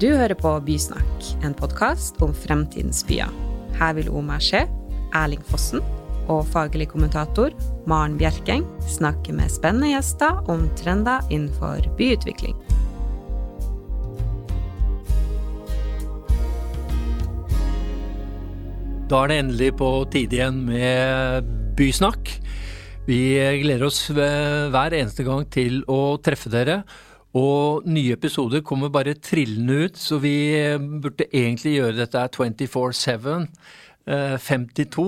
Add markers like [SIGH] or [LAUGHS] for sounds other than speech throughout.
Du hører på Bysnakk, en podkast om fremtidens byer. Her vil Omar Skje, Erling Fossen og faglig kommentator Maren Bjerkeng snakke med spennende gjester om trender innenfor byutvikling. Da er det endelig på tide igjen med Bysnakk. Vi gleder oss hver eneste gang til å treffe dere. Og nye episoder kommer bare trillende ut, så vi burde egentlig gjøre dette 24-7. 52.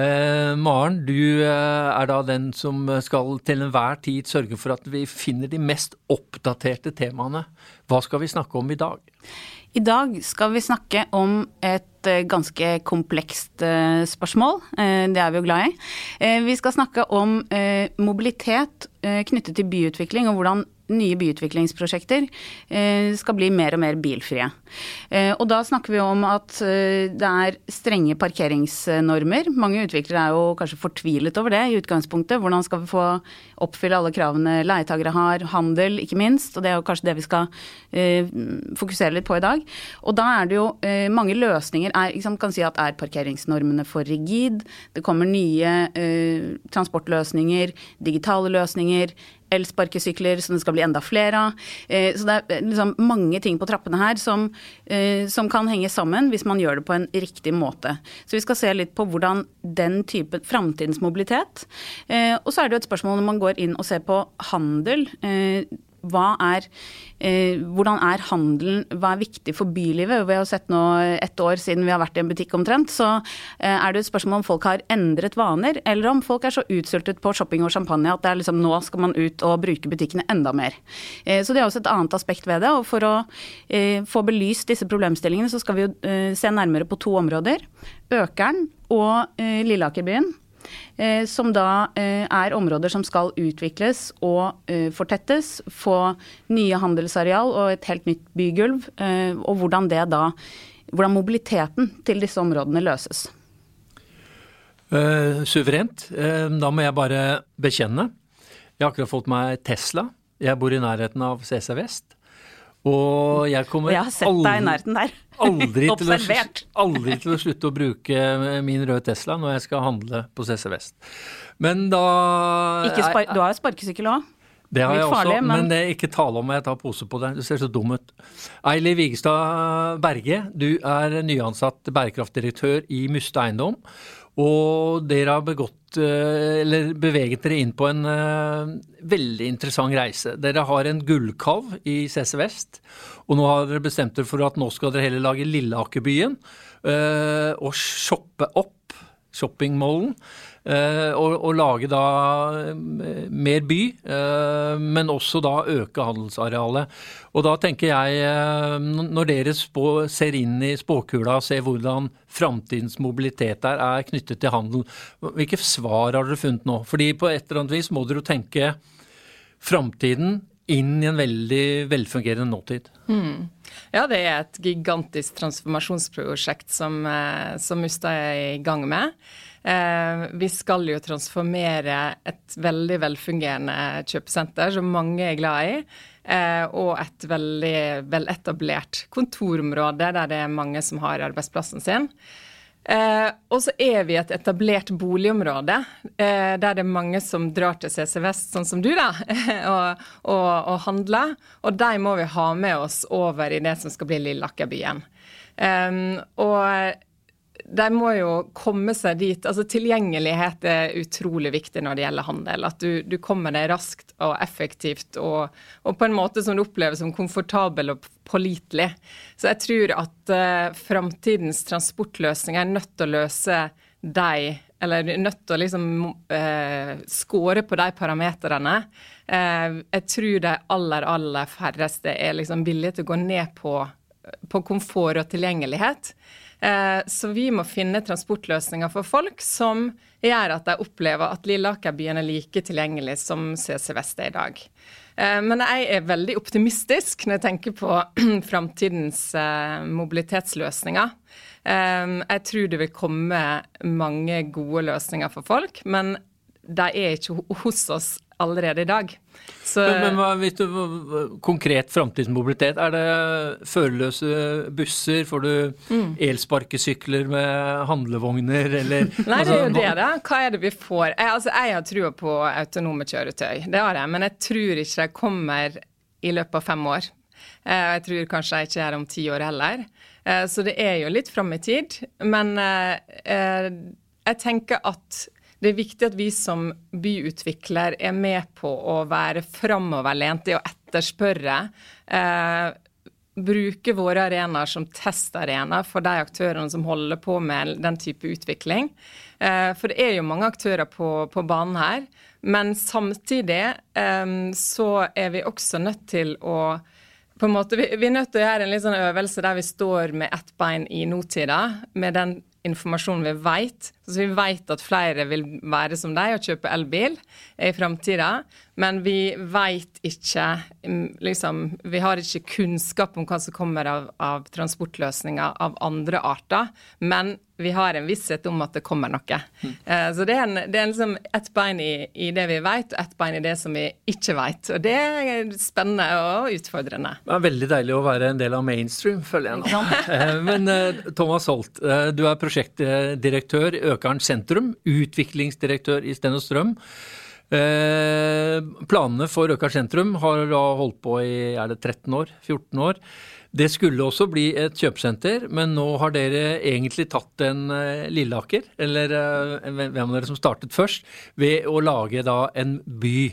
Eh, Maren, du eh, er da den som skal til enhver tid sørge for at vi finner de mest oppdaterte temaene. Hva skal vi snakke om i dag? I dag skal vi snakke om et eh, ganske komplekst eh, spørsmål. Eh, det er vi jo glad i. Vi skal snakke om mobilitet knyttet til byutvikling, og hvordan nye byutviklingsprosjekter eh, skal bli mer og mer bilfrie. Eh, og da snakker vi om at eh, det er strenge parkeringsnormer. Mange utviklere er jo kanskje fortvilet over det i utgangspunktet. Hvordan skal vi få oppfylle alle kravene leietagere har, handel ikke minst. Og det er jo kanskje det vi skal fokusere litt på i dag. Og da er det jo mange løsninger. Er, liksom, kan si at er parkeringsnormene for rigid? Det kommer nye transportløsninger, digitale løsninger elsparkesykler som det skal bli enda flere av. Eh, så det er liksom mange ting på trappene her som, eh, som, kan henge sammen hvis man gjør det på en riktig måte. Så vi skal se litt på hvordan den type framtidens mobilitet. Eh, og så er det jo et spørsmål når man går inn og ser på handel er, eh, hvordan er handelen, hva er viktig for bylivet? Vi har sett nå ett år siden vi har vært i en butikk omtrent, så eh, er det et spørsmål om folk har endret vaner, eller om folk er så utsultet på shopping og champagne at det er liksom nå skal man ut og bruke butikkene enda mer. Eh, så det er også et annet aspekt ved det. Og for å eh, få belyst disse problemstillingene, så skal vi jo eh, se nærmere på to områder. Økeren og eh, Lilleakerbyen. Eh, som da eh, er områder som skal utvikles og eh, fortettes, få nye handelsareal og et helt nytt bygulv, og hvordan det da hvordan mobiliteten til disse områdene løses. Uh, suverent. Uh, da må jeg bare bekjenne. Jeg har akkurat fått meg Tesla. Jeg bor i nærheten av CC Vest. Og jeg kommer jeg har sett aldri, deg i nærheten der. Aldri, til å, aldri til å slutte å bruke min røde Tesla når jeg skal handle på CC Vest. Men da spar, Du har jo sparkesykkel òg? Det har jeg også, men... men det er ikke tale om at jeg tar pose på deg. Du ser så dum ut. Eili Vigestad Berge, du er nyansatt bærekraftdirektør i Muste Eiendom. Og dere har begått, eh, eller beveget dere inn på en uh, veldig interessant reise. Dere har en gullkalv i CC Vest, og nå har dere bestemt dere for at nå skal dere heller lage Lilleakerbyen uh, og shoppe opp shoppingmallen. Uh, og, og, lage da mer by, uh, men også da øke handelsarealet. Og da tenker jeg, når dere spå, ser inn i spåkula og ser hvordan framtidens mobilitet er, er knyttet til handel, hvilke svar har dere funnet nå? Fordi på et eller annet vis må dere jo tenke framtiden inn i en veldig velfungerende nåtid. Mm. Ja, det er et gigantisk transformasjonsprosjekt som, som Mustad er i gang med. Eh, vi skal jo transformere et veldig velfungerende kjøpesenter som mange er glad i. Eh, og et veldig veletablert kontorområde der det er mange som har arbeidsplassen sin. Eh, og så er vi et etablert boligområde der det er mange som drar til CC Vest, sånn som du, da, [LAUGHS] og, og, og, handler. Og de må vi ha med oss over i det som skal bli Lilleakerbyen. Og de må jo komme seg dit. altså Tilgjengelighet er utrolig viktig når det gjelder handel. At du, du kommer deg raskt og effektivt og, og, på en måte som du opplever som komfortabel og pålitelig. Så jeg tror at uh, framtidens transportløsninger er nødt til å løse de eller nødt til å liksom uh, score på de parameterne. Uh, jeg tror de aller, aller færreste er liksom villige til å gå ned på, på komfort og tilgjengelighet. Eh, så vi må finne transportløsninger for folk som gjør at de opplever at Lilleakerbyen er like tilgjengelig som CC Vest er i dag. Eh, men jeg er veldig optimistisk når jeg tenker på [CLEARS THROAT] framtidens eh, mobilitetsløsninger. Jeg tror det vil komme mange gode løsninger for folk, men de er ikke hos oss allerede i dag. Så, men, men hvis du, konkret framtidsmobilitet, er det førerløse busser? Får du mm. elsparkesykler med handlevogner, eller [LAUGHS] Nei, det er jo altså, det, da. Hva er det vi får? Jeg, altså, jeg har trua på autonome kjøretøy, det har jeg. Men jeg tror ikke de kommer i løpet av fem år. Eh, jeg tror kanskje jeg ikke er om ti år heller. Eh, så det er jo litt fram i tid. Men eh, jeg tenker at det er viktig at vi som byutvikler er med på å være framoverlent i å etterspørre. Eh, bruke våre arenaer som testarena for de aktørene som holder på med den type utvikling. Eh, for det er jo mange aktører på, på banen her. Men samtidig eh, så er vi også nødt til å på en måte, vi, vi, er nødt til å gjøre en litt sånn øvelse der vi står med ett bein i nåtida, med den informasjonen vi vet. Så vi vet at flere vil være som deg og kjøpe elbil i framtida. Men vi vet ikke mm, liksom, Vi har ikke kunnskap om hva som kommer av, av transportløsninger av andre arter. Men vi har en visshet om at det kommer noe. Mm. Eh, så det er, en, det er liksom ett bein i, i, det vi vet, og ett bein i det som vi ikke vet. Og det er spennende og utfordrende. Det er veldig deilig å være en del av mainstream, føler jeg nå. uh, men uh, Thomas Holt, du er prosjektdirektør i Økern sentrum, utviklingsdirektør i Sten Strøm. Eh, planene for Økar sentrum har da holdt på i er det 13 år, 14 år. Det skulle også bli et kjøpesenter, men nå har dere egentlig tatt en uh, Lilleaker, eller uh, hvem av dere som startet først, ved å lage da en by.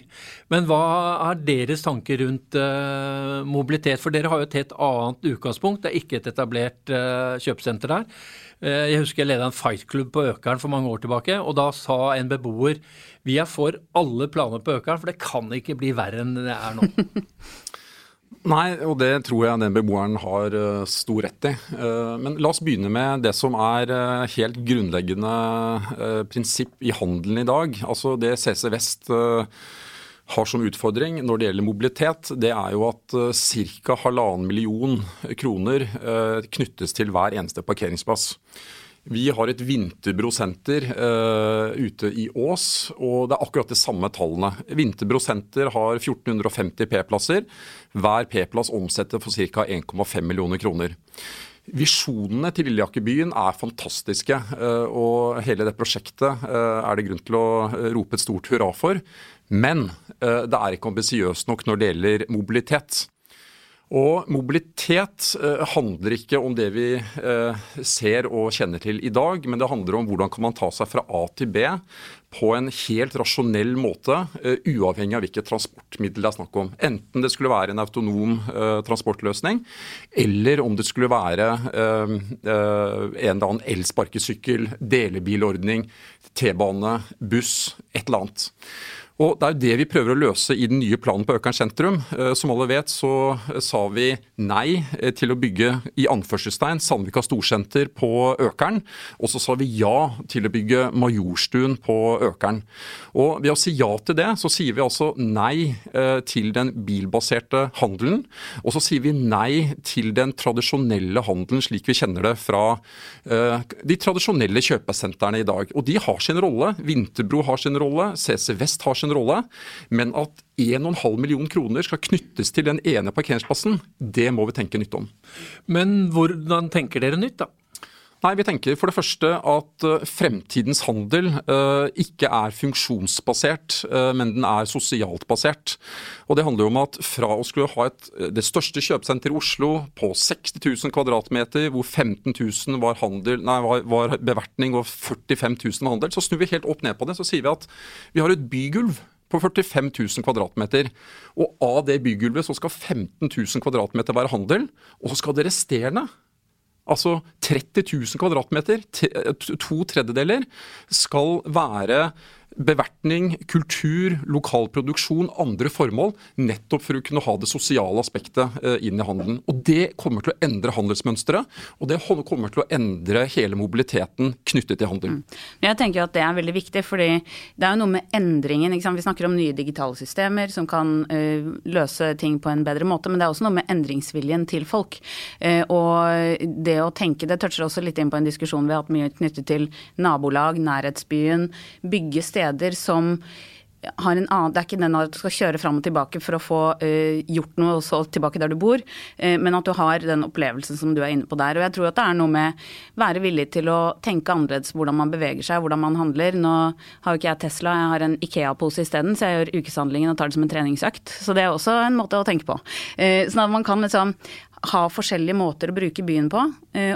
Men hva er deres tanker rundt uh, mobilitet? For dere har jo et helt annet utgangspunkt. Det er ikke et etablert kjøpesenter der. Jeg husker jeg leda en fightklubb på Økeren for mange år tilbake, og da sa en beboer vi er for alle planer på Økeren, for det kan ikke bli verre enn det er nå. [LAUGHS] Nei, og det tror jeg den beboeren har uh, stor rett i. Uh, men la oss begynne med det som er uh, helt grunnleggende prinsipp i handelen i dag. Altså Det CC Vest har som utfordring når det gjelder mobilitet, det er jo at ca. halvannen million kroner knyttes til hver eneste parkeringsplass. Vi har et Vinterbro-senter uh, ute i Ås, og det er akkurat de samme tallene. Vinterbro-senter har 1450 P-plasser. Hver P-plass omsetter for ca. 1,5 millioner kroner. Visjonene til Lillejakkebyen er fantastiske, uh, og hele det prosjektet uh, er det grunn til å rope et stort hurra for. Men det er ikke ambisiøst nok når det gjelder mobilitet. Og mobilitet eh, handler ikke om det vi eh, ser og kjenner til i dag, men det handler om hvordan kan man ta seg fra A til B på en helt rasjonell måte, uh, uavhengig av hvilket transportmiddel det er snakk om. Enten det skulle være en autonom uh, transportløsning, eller om det skulle være uh, en eller annen elsparkesykkel, delebilordning, T-bane, buss, et eller annet. Og Det er jo det vi prøver å løse i den nye planen på Økern sentrum. Eh, som alle vet så eh, sa vi nei eh, til å bygge i anførselstegn Sandvika storsenter på Økern. Og så sa vi ja til å bygge Majorstuen på Økern. Og ved å si ja til det, så sier vi altså nei til den bilbaserte handelen. Og så sier vi nei til den tradisjonelle handelen slik vi kjenner det fra de tradisjonelle kjøpesentrene i dag. Og de har sin rolle. Vinterbro har sin rolle. CC Vest har sin en rolle. Men at 1,5 million kroner skal knyttes til den ene parkeringsplassen, det må vi tenke nytt om. Men hvordan tenker dere nytt, da? Nei, Vi tenker for det første at uh, fremtidens handel uh, ikke er funksjonsbasert, uh, men den er sosialt basert. Og Det handler jo om at fra å skulle ha et, det største kjøpesenteret i Oslo på 60 000 kvadratmeter, hvor 15 000 var, handel, nei, var, var bevertning og 45 000 var handel, så snur vi helt opp ned på det. Så sier vi at vi har et bygulv på 45 000 kvadratmeter. Og av det bygulvet så skal 15 000 kvadratmeter være handel, og så skal det resterende Altså 30 000 kvadratmeter, to tredjedeler, skal være bevertning, kultur, lokal produksjon, andre formål. Nettopp for å kunne ha det sosiale aspektet eh, inn i handelen. Og Det kommer til å endre handelsmønsteret, og det kommer til å endre hele mobiliteten knyttet til handel. Mm. Jeg tenker at Det er veldig viktig, fordi det er jo noe med endringen. Vi snakker om nye digitale systemer som kan uh, løse ting på en bedre måte, men det er også noe med endringsviljen til folk. Uh, og det å tenke, det toucher også litt inn på en diskusjon vi har hatt mye knyttet til nabolag, nærhetsbyen, bygge steder steder som har en annen Det er ikke den at du skal kjøre fram og tilbake for å få uh, gjort noe og tilbake der du bor, uh, men at du har den opplevelsen som du er inne på der. Og jeg tror at det er noe med være villig til å tenke annerledes hvordan man beveger seg, hvordan man handler. Nå har jo ikke jeg Tesla, jeg har en Ikea-pose isteden, så jeg gjør ukeshandlingen og tar det som en treningsøkt. Så det er også en måte å tenke på. Uh, sånn at man kan liksom ha forskjellige måter å bruke byen på,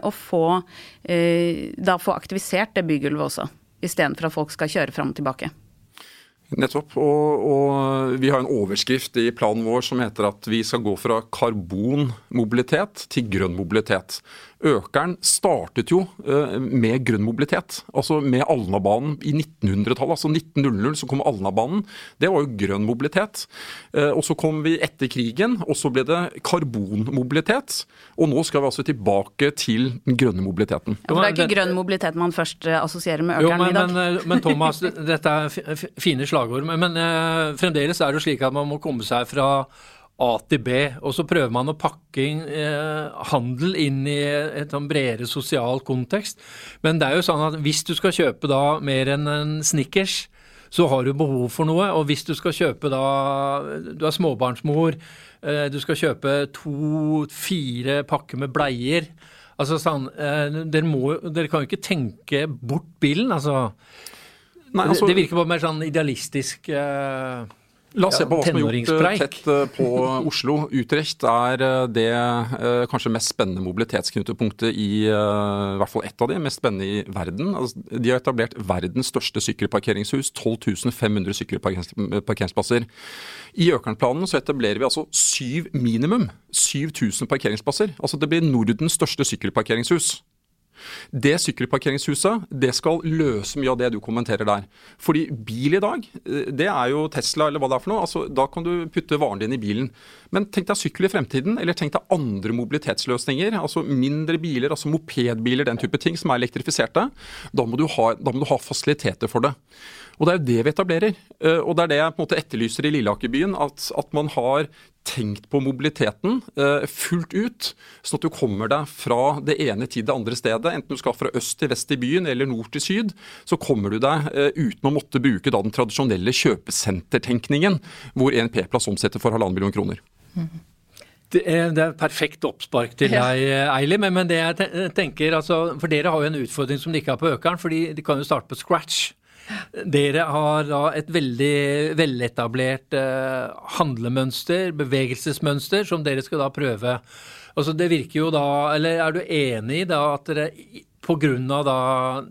og få, da få aktivisert det bygulvet også istedenfor at folk skal kjøre fram og tilbake. Nettopp. Og, og, vi har en overskrift i planen vår som heter at vi skal gå fra karbonmobilitet til grønn mobilitet. Økeren startet jo eh, med grønn mobilitet, altså med Alnabanen i 1900-tallet. Altså 1900 så kom Alnabanen. Det var jo grønn mobilitet. Eh, og så kom vi etter krigen, og så ble det karbonmobilitet. Og nå skal vi altså tilbake til den grønne mobiliteten. Ja, det er ikke grønn mobilitet man først eh, assosierer med økeren jo, men, i dag. Men, men Thomas, [LAUGHS] dette er fine slagord. Men, men fremdeles er det slik at man må komme seg fra A til B. Og så prøver man å pakke inn, eh, handel inn i et sånn bredere sosial kontekst. Men det er jo sånn at hvis du skal kjøpe da mer enn en Snickers, så har du behov for noe. Og hvis du skal kjøpe da Du er småbarnsmor, eh, du skal kjøpe to-fire pakker med bleier. Altså sånn, eh, dere, må, dere kan jo ikke tenke bort bilen, altså. Nei, altså det, det virker bare mer sånn idealistisk. Eh, La oss se på hva som er gjort eh, tett eh, på Oslo. Utrecht er eh, det kanskje mest spennende mobilitetsknutepunktet i, i hvert fall ett av de mest spennende i verden. Altså, de har etablert verdens største sykkelparkeringshus. 12 500 sykkelparkeringsplasser. I Økernplanen så etablerer vi altså syv minimum. 7000 parkeringsplasser. Altså Det blir Nordens største sykkelparkeringshus. Det sykkelparkeringshuset det skal løse mye av det du kommenterer der. Fordi bil i dag, eh, det er jo Tesla eller hva det er for noe. altså Da kan du putte varen din i bilen. Men tenk deg sykkel i fremtiden, eller tenk deg andre mobilitetsløsninger. altså Mindre biler, altså mopedbiler, den type ting som er elektrifiserte. Da må du ha, må du ha fasiliteter for det. Og det er jo det vi etablerer. Eh, og det er det jeg på en måte etterlyser i Lilleakerbyen. At, at man har tenkt på mobiliteten uh, fullt ut, sånn at du kommer deg fra det ene til det andre stedet. Enten du skal fra øst til vest i byen eller nord til syd, så kommer du deg uh, uten å måtte bruke da, den tradisjonelle kjøpesentertenkningen, hvor en P-plass omsetter for halvannen million kroner. Det er, det er, perfekt oppspark til deg, Eili. Men, men, det jeg tenker, altså, for dere har jo en utfordring som de ikke har på Økeren. fordi de kan jo starte på scratch. Dere har da et veldig veletablert eh, handlemønster, bevegelsesmønster, som dere skal da prøve. Altså det virker jo da, eller Er du enig i da at dere pga.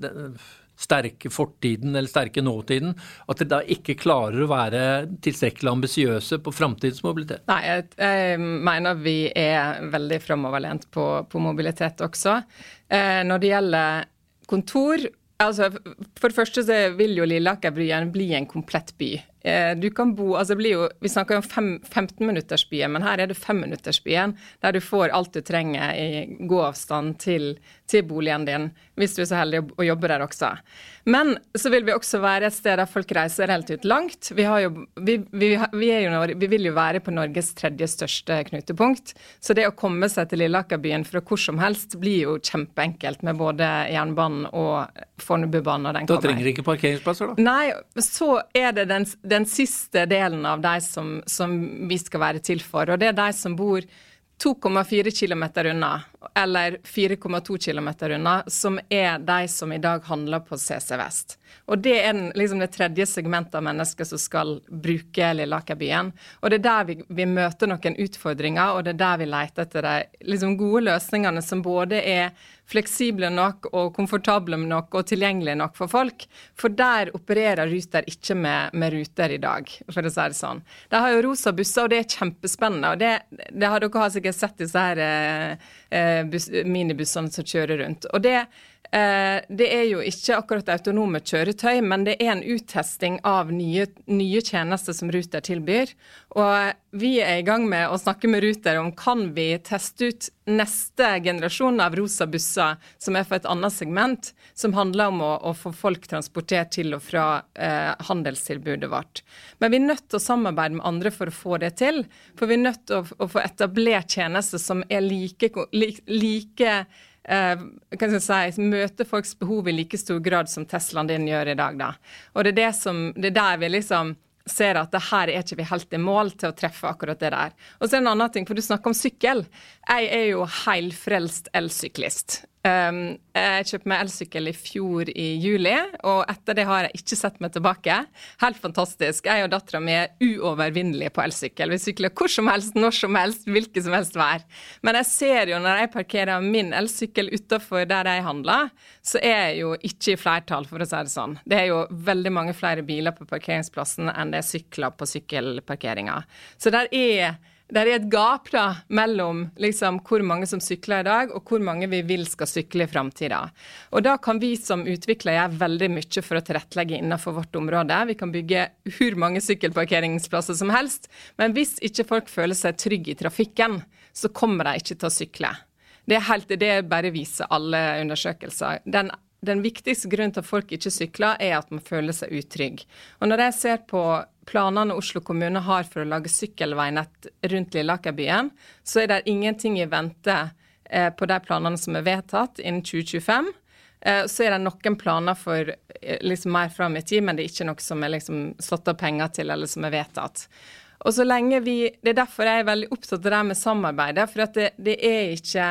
den sterke fortiden eller sterke nåtiden, at dere da ikke klarer å være tilstrekkelig ambisiøse på framtidens mobilitet? Nei, jeg, jeg, mener vi er veldig framoverlent på, på mobilitet også. Eh, når det gjelder kontor Altså, for det første så vil jo Lilleaker-byen bli en komplett by. Eh, du kan bo, altså det blir jo, Vi snakker jo om 15-minuttersbyen, men her er det 5-minuttersbyen, der du får alt du trenger i gåavstand til, til boligen din, hvis du er så heldig å jobbe der også. Men så vil vi også være et sted der folk reiser relativt langt. Vi, jo, vi, vi, vi, jo, vi vil jo være på Norges tredje største knutepunkt. Så det å komme seg til Lilleakerbyen fra hvor som helst blir jo kjempeenkelt med både jernbanen og Fornebubanen. Da trenger de ikke parkeringsplasser, da? Nei, så er det den den siste delen av de som, som vi skal være til for. Og det er de som bor 2,4 km unna, eller 4,2 km unna, som er de som i dag handler på CC Vest. Og det er den, liksom det tredje segmentet av mennesker som skal bruke Lilleakerbyen. Og det er der vi, vi, møter noen utfordringer, og det er der vi leter etter de liksom gode løsningene som både er fleksible nok og komfortable nok og tilgjengelige nok for folk. For der opererer Ruter ikke med, med ruter i dag, for å si det sånn. De har jo rosa busser, og det er kjempespennende. og det, det har Dere sikkert sett disse her eh minibussene som kjører rundt. Og det Eh, det er jo ikke akkurat autonome kjøretøy, men det er en uttesting av nye, nye, tjenester som Ruter tilbyr. Og vi er i gang med å snakke med Ruter om kan vi teste ut neste generasjon av rosa busser, som er for et annet segment, som handler om å, å få folk transportert til og fra eh, handelstilbudet vårt. Men vi er nødt til å samarbeide med andre for å få det til. For vi er nødt til å, å få etablert tjenester som er like, like, like eh, kan jeg si, møter folks behov i like stor grad som Teslaen din gjør i dag. da. Og det er, det som, det er der vi liksom ser at det her er ikke vi helt i mål til å treffe akkurat det der. Og så er det en annen ting, for du snakker om sykkel. Jeg er jo heilfrelst elsyklist. Um, jeg kjøpte meg elsykkel i fjor i juli, og etter det har jeg ikke sett meg tilbake. Helt fantastisk. Jeg og dattera mi er uovervinnelige på elsykkel. Vi sykler hvor som helst, når som helst, hvilket som helst vær. Men jeg ser jo når jeg parkerer min elsykkel utafor der jeg handler, så er jeg jo ikke i flertall, for å si det sånn. Det er jo veldig mange flere biler på parkeringsplassen enn det er sykler på sykkelparkeringa. Så der er det er et gap da, mellom liksom, hvor mange som sykler i dag, og hvor mange vi vil skal sykle i framtida. Og da kan vi som utvikler gjøre veldig mye for å tilrettelegge innenfor vårt område. Vi kan bygge hvor mange sykkelparkeringsplasser som helst, men hvis ikke folk føler seg trygge i trafikken, så kommer de ikke til å sykle. Det er helt, det bare viser alle undersøkelser. Den den viktigste grunnen til at folk ikke sykler, er at man føler seg utrygg. Og når jeg ser på planene Oslo kommune har for å lage sykkelveinett rundt Lilleakerbyen, så er det ingenting i vente eh, på de planene som er vedtatt innen 2025. Eh, så er det noen planer for liksom mer fram i tid, men det er ikke noe som er liksom satt av penger til, eller som er vedtatt. Og så lenge vi, Det er derfor jeg er veldig opptatt av det med samarbeidet. For det, det er ikke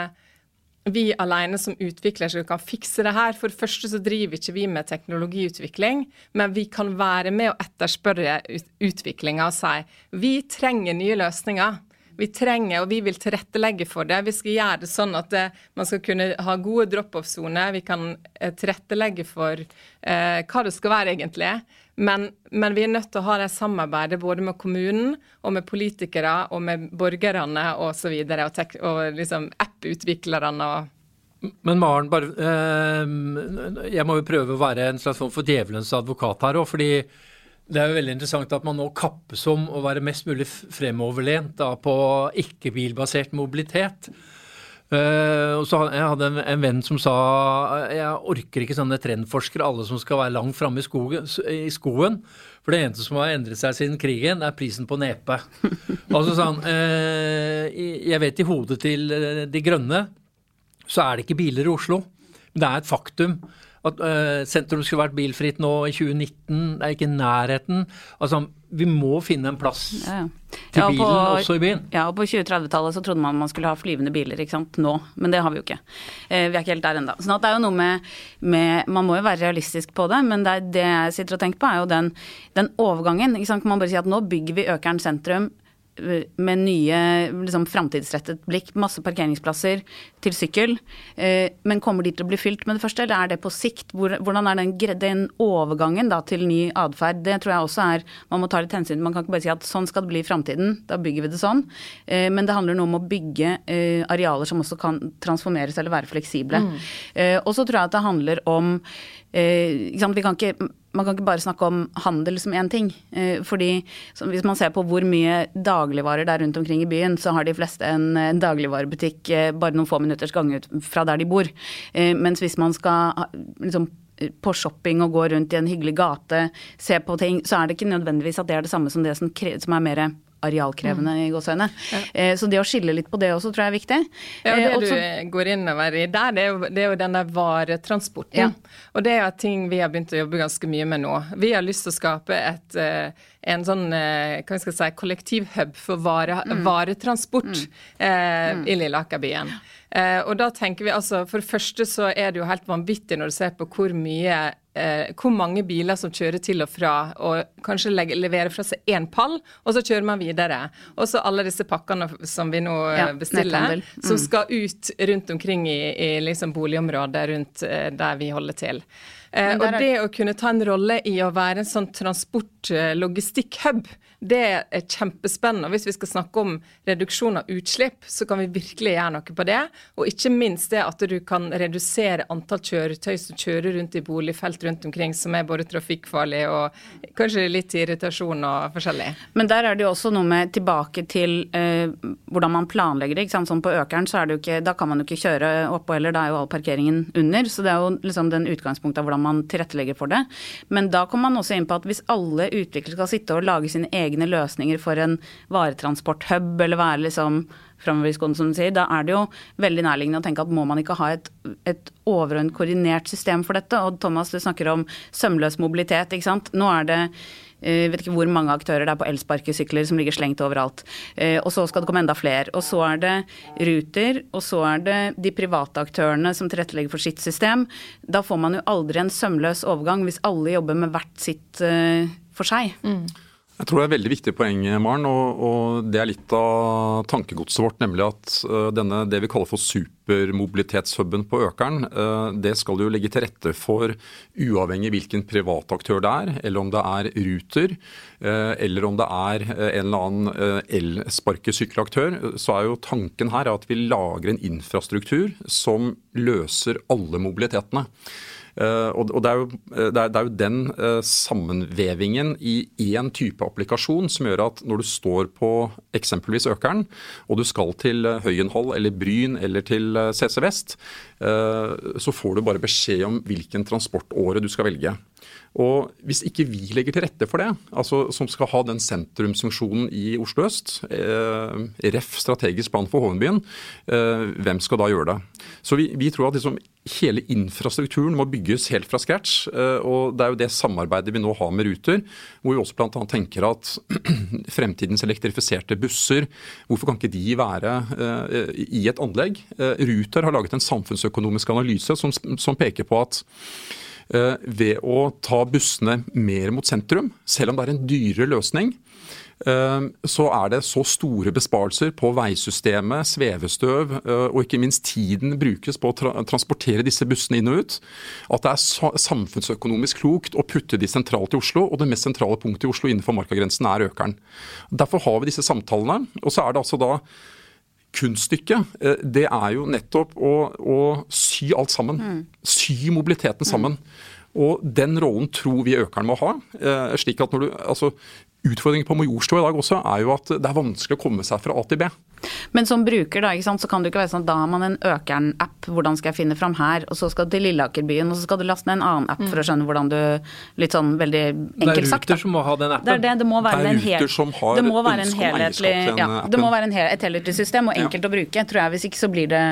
vi alene som utvikler som kan fikse det her. For det første så driver ikke vi med teknologiutvikling, men vi kan være med å etterspørre utviklinga og si vi trenger nye løsninger. Vi trenger, og vi vil tilrettelegge for det. Vi skal gjøre det sånn at det, man skal kunne ha gode drop-off-soner. Vi kan eh, tilrettelegge for eh, hva det skal være, egentlig. Men, men, vi er nødt til å ha det samarbeidet både med kommunen og med politikere og med borgerne. Og, så og, og liksom app-utviklerne. Men Maren, bare, eh, jeg må jo prøve å være en slags form for djevelens advokat her òg. fordi det er jo veldig interessant at man nå kappes om å være mest mulig fremoverlent da, på ikke-bilbasert mobilitet. Uh, og så Jeg hadde en, en, venn som sa jeg orker ikke sånne trendforskere, alle som skal være langt framme i, i, skoen. For det eneste som har endret seg siden krigen, er prisen på nepe. altså sånn, uh, Jeg vet i hodet til eh, De Grønne så er det ikke biler i Oslo. Men det er et faktum at uh, sentrum skulle vært bilfritt nå i 2019. Det er ikke nærheten. Altså, vi må finne en plass ja, ja. Til ja, bilen på, også i byen. Ja, og på 2030-tallet så trodde man man skulle ha flyvende biler, ikke sant. Nå. Men det har vi jo ikke. Eh, vi er ikke helt der ennå. Sånn at det er jo noe med, med, Man må jo være realistisk på det, men det, det jeg sitter og tenker på, er jo den, den overgangen. Ikke sant? Kan man bare si at nå bygger vi Økern sentrum med nye liksom, framtidsrettet blikk. Masse parkeringsplasser til sykkel. Eh, men kommer de til å bli fylt med det første, eller er det på sikt? hvordan er den, den overgangen da, til ny atferd? Det tror jeg også er Man må ta litt hensyn Man kan ikke bare si at sånn skal det bli i framtiden, da bygger vi det sånn. Eh, men det handler noe om å bygge eh, arealer som også kan transformeres eller være fleksible. Mm. og så tror jeg at det handler om vi kan ikke man kan ikke bare snakke om handel som én ting. Eh, fordi hvis man ser på hvor mye dagligvarer det er rundt omkring i byen, så har de fleste en dagligvarebutikk eh, bare noen få minutters gang ut fra der de bor. Eh, mens hvis man skal liksom på shopping og gå rundt i en hyggelig gate, se på ting, så er det ikke nødvendigvis at det er det samme som det som, som er mer arealkrevende mm. i gåseøyne. Ja. Eh, så det å skille litt på det også tror jeg er viktig. Ja, Det eh, også, du går innover i der, det er jo, det er jo den der varetransporten. Ja. Og det er ting vi har begynt å jobbe ganske mye med nå. Vi har lyst til å skape et, eh, en sånn hva skal jeg si, kollektivhub for vare, mm. varetransport mm. Eh, mm. i Lilleakerbyen. Eh, og da tenker vi altså, For det første så er det jo helt vanvittig når du ser på hvor mye eh, hvor mange biler som kjører til og fra, og kanskje legge, leverer fra seg én pall, og så kjører man videre. Og så alle disse pakkene som vi nå eh, ja, bestiller, mm. som skal ut rundt omkring i, i liksom boligområdet rundt eh, der vi holder til. Eh, og det å kunne ta en rolle i å være en sånn transport-logistikk-hub, eh, det er kjempespennende. og Hvis vi skal snakke om reduksjon av utslipp, så kan vi virkelig gjøre noe på det. Og ikke minst det at du kan redusere antall kjøretøy som kjører rundt i boligfelt rundt omkring, som er både trafikkfarlig og kanskje litt irritasjon og forskjellig. Men der er det jo også noe med tilbake til eh, hvordan man planlegger det. ikke sant? Sånn på Økeren så er det jo ikke, da kan man jo ikke kjøre oppå heller, da er jo all parkeringen under. Så det er jo liksom den utgangspunktet av hvordan man tilrettelegger for det. Men da kommer man også inn på at hvis alle utviklere skal sitte og lage sine egne egne løsninger for en varetransporthub, eller være liksom framovergående, som du sier, da er det jo veldig nærliggende å tenke at må man ikke ha et, et overordnet koordinert system for dette? Og Thomas, du snakker om sømløs mobilitet, ikke sant. Nå er det jeg vet ikke hvor mange aktører det er på elsparkesykler som ligger slengt overalt. Og så skal det komme enda flere. Og så er det Ruter, og så er det de private aktørene som tilrettelegger for sitt system. Da får man jo aldri en sømløs overgang hvis alle jobber med hvert sitt for seg. Mm. Jeg tror det er veldig viktig poeng, Maren, og, og, det er litt av tankegodset vårt. Nemlig at uh, denne, det vi kaller for supermobilitetshuben på Økeren, uh, det skal jo legge til rette for, uavhengig hvilken privat aktør det er, eller om det er Ruter, uh, eller om det er en eller annen elsparkesykkelaktør, så er jo tanken her at vi lager en infrastruktur som løser alle mobilitetene. Eh, og det er, jo, eh, det, er, det er jo, den eh, sammenvevingen i én type applikasjon som gjør at når du står på eksempelvis Økeren, og du skal til Høyenhall eller Bryn eller til CC Vest, så får du bare beskjed om hvilken transportåre du skal velge. Og Hvis ikke vi legger til rette for det, altså som skal ha den sentrumsfunksjonen i Oslo øst, eh, ref strategisk plan for Hovenbyen, eh, hvem skal da gjøre det? Så Vi, vi tror at liksom hele infrastrukturen må bygges helt fra scratch. Eh, og Det er jo det samarbeidet vi nå har med Ruter, hvor vi også bl.a. tenker at [CLEARS THROAT] fremtidens elektrifiserte busser, hvorfor kan ikke de være eh, i et anlegg? Eh, Ruter har laget en samfunnsøkonomisk analyse som, som peker på at ved å ta bussene mer mot sentrum, selv om det er en dyrere løsning. Eh, så er det så store besparelser på veisystemet, svevestøv eh, og ikke minst tiden brukes på å transportere disse bussene inn og ut, at det er samfunnsøkonomisk klokt å putte de sentralt i Oslo. Og det mest sentrale punktet i Oslo innenfor markagrensen er Økeren. Derfor har vi disse samtalene. Og så er det altså da kunststykket, eh, det er jo nettopp å, å sy alt sammen. Mm. Sy mobiliteten sammen. Mm. Og den rollen tror vi økeren må ha. Eh, slik at når du, altså Utfordringen på Majorstua i dag også er jo at det er vanskelig å komme seg fra A til B. Men som bruker da, sant, så kan det ikke være sånn at da har man en Økern-app, hvordan skal jeg finne fram her, og så skal du til Lilleakerbyen, og så skal du laste ned en annen app for å skjønne hvordan du Litt sånn veldig enkelt sagt. Det er Ruter som må ha den appen. Det er det, det må være, det en hel, det må være en helhetlig ja, Det må være en hel, et helhetlig system og enkelt ja. å bruke, tror jeg. Hvis ikke så blir det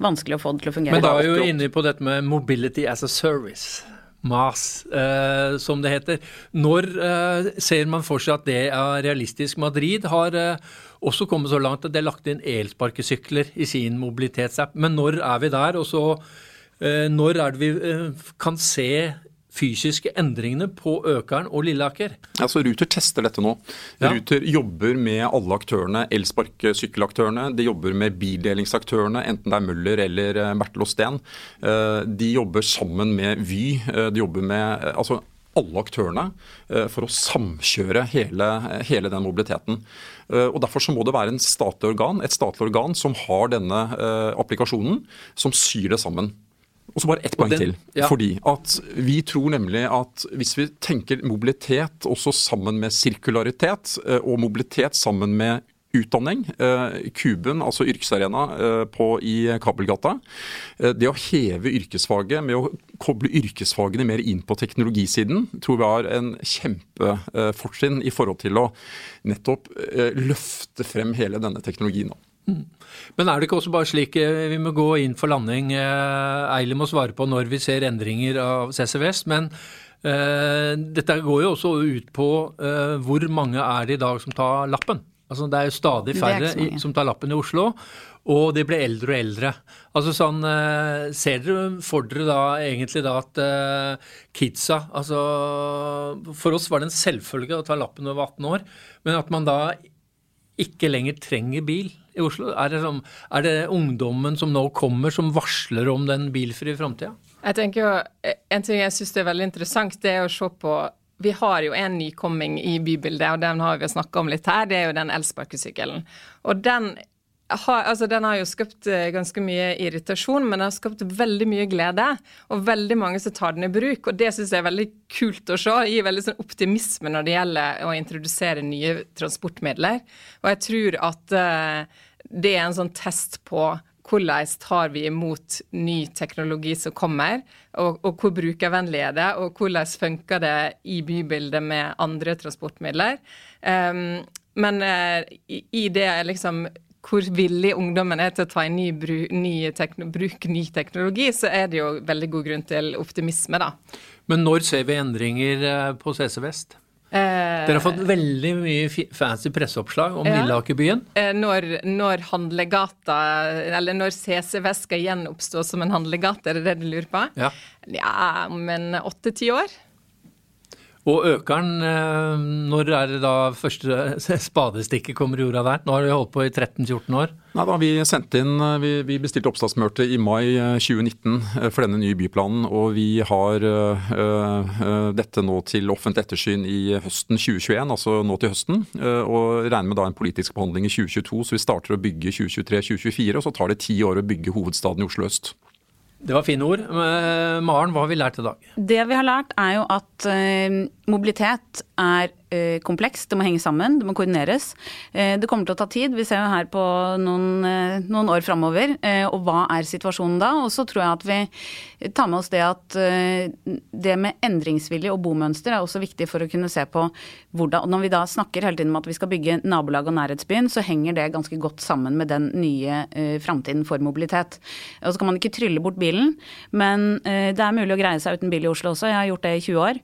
vanskelig å få det til å fungere. Men da er vi jo inne på dette med mobility as a service. MAS, eh, som det heter. Når eh, ser man for seg at det er realistisk? Madrid har eh, også kommet så langt at det har lagt inn elsparkesykler i sin mobilitetsapp. Men når er vi der? Og så eh, når er det vi eh, kan se fysiske endringene på Økeren og Lilleaker? Altså Ruter tester dette nå. Ja. Ruter jobber med alle aktørene, elsparkesykkelaktørene. De jobber med bildelingsaktørene, enten det er Møller eller eh, Bertel og Steen. Eh, de jobber sammen med Vy. Eh, de jobber med altså, alle aktørene for å samkjøre hele, hele, den mobiliteten. Og Derfor så må det være en statlig organ, et statlig organ som har denne applikasjonen, som syr det sammen. Og så bare ett poeng til. Ja. Fordi at Vi tror nemlig at hvis vi tenker mobilitet også sammen med sirkularitet, eh, og mobilitet sammen med utdanning, eh, Kuben, altså yrkesarena eh, på, i Kabelgata. Det å heve yrkesfaget med å koble yrkesfagene mer inn på teknologisiden, tror vi har en kjempefortrinn i forhold til å nettopp løfte frem hele denne teknologien. Men er det ikke også bare slik eh, vi må gå inn for landing? eilig Eili må svare på når vi ser endringer av CC Vest. Men uh, dette går jo også ut på uh, hvor mange er det i dag som tar lappen? Altså Det er jo stadig færre i, som tar lappen i Oslo, og de blir eldre og eldre. Altså sånn, uh, Ser dere for dere da egentlig da at kidsa altså For oss var det en selvfølge å ta lappen over 18 år, men at man da ikke lenger trenger bil i Oslo? Er det, som, er det ungdommen som nå kommer, som varsler om den bilfrie framtida? Jo, En ting jeg syns er veldig interessant, det er å se på vi har jo en nykomming i bybildet, og den har vi snakka om litt her. Det er jo den elsparkesykkelen. Og den har, altså den har jo skapt eh, ganske mye irritasjon, men den har skapt veldig mye glede. Og veldig mange som tar den i bruk. Og det syns jeg er veldig kult å se. Det gir veldig sånn optimisme når det gjelder å introdusere nye transportmidler. Og jeg tror at uh, det er en sånn test på hvordan tar vi imot ny teknologi som kommer, og, og hvor brukervennlig er det, og hvordan funker det i bybildet med andre transportmidler. Um, men uh, i, i det liksom hvor villig ungdommen er til å ta i ny, bru, ny bruke ny teknologi, så er det jo veldig god grunn til optimisme, da. Men når ser vi endringer eh, på CC Vest? Eh, Dere har fått veldig mye fancy presseoppslag om ja. Lilleakerbyen. Eh, når, når handlegata, eller når CCV skal gjenoppstå som en handlegate, er det det du lurer på? Ja. ja men åtte-ti år. Og økeren, eh, når er det da første [LAUGHS] spadestikket kommer i jorda der? Nå har vi holdt på i 13-14 år. Nei, da, Vi sendte inn, eh, vi, bestilte oppstartsmøte i mai 2019 eh, for denne nye byplanen. Og vi har dette nå til offentlig ettersyn i høsten 2021, altså nå til høsten. Og regner med da en politisk behandling i 2022, så vi starter å bygge 2023-2024. Og så tar det ti år å bygge hovedstaden i Oslo øst. Det var fine ord. Maren, hva har vi lært i dag? Det vi har lært er jo at uh, mobilitet er Eh, komplekst, det må henge sammen, det må koordineres. Eh, det kommer til å ta tid, vi ser jo her på noen, eh, noen år framover. Og hva er situasjonen da? Og så tror jeg at vi tar med oss det at det med endringsvilje og bomønster er også viktig for å kunne se på hvordan Når vi da snakker hele tiden om at vi skal bygge nabolag og nærhetsbyen, så henger det ganske godt sammen med den nye framtiden for mobilitet. Og så kan man ikke trylle bort bilen, men det er mulig å greie seg uten bil i Oslo også. Jeg har gjort det i 20 år,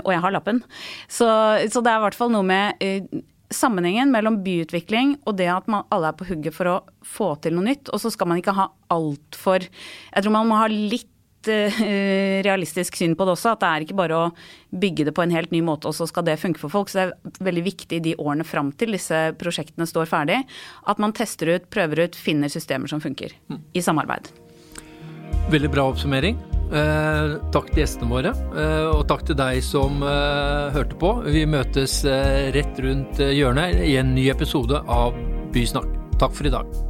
og jeg har lappen. Så så, det er i hvert fall noe med uh, sammenhengen mellom byutvikling og det at man alle er på hugget for å få til noe nytt. Og så skal man ikke ha altfor Jeg tror man må ha litt uh, realistisk syn på det også. At det er ikke bare å bygge det på en helt ny måte, og så skal det funke for folk. Så det er veldig viktig de årene fram til disse prosjektene står ferdig, at man tester ut, prøver ut, finner systemer som funker. Mm. I samarbeid. Veldig bra oppsummering. Eh, takk til gjestene våre, eh, og takk til deg som eh, hørte på. Vi møtes eh, rett rundt hjørnet i en ny episode av Bysnakk. Takk for i dag.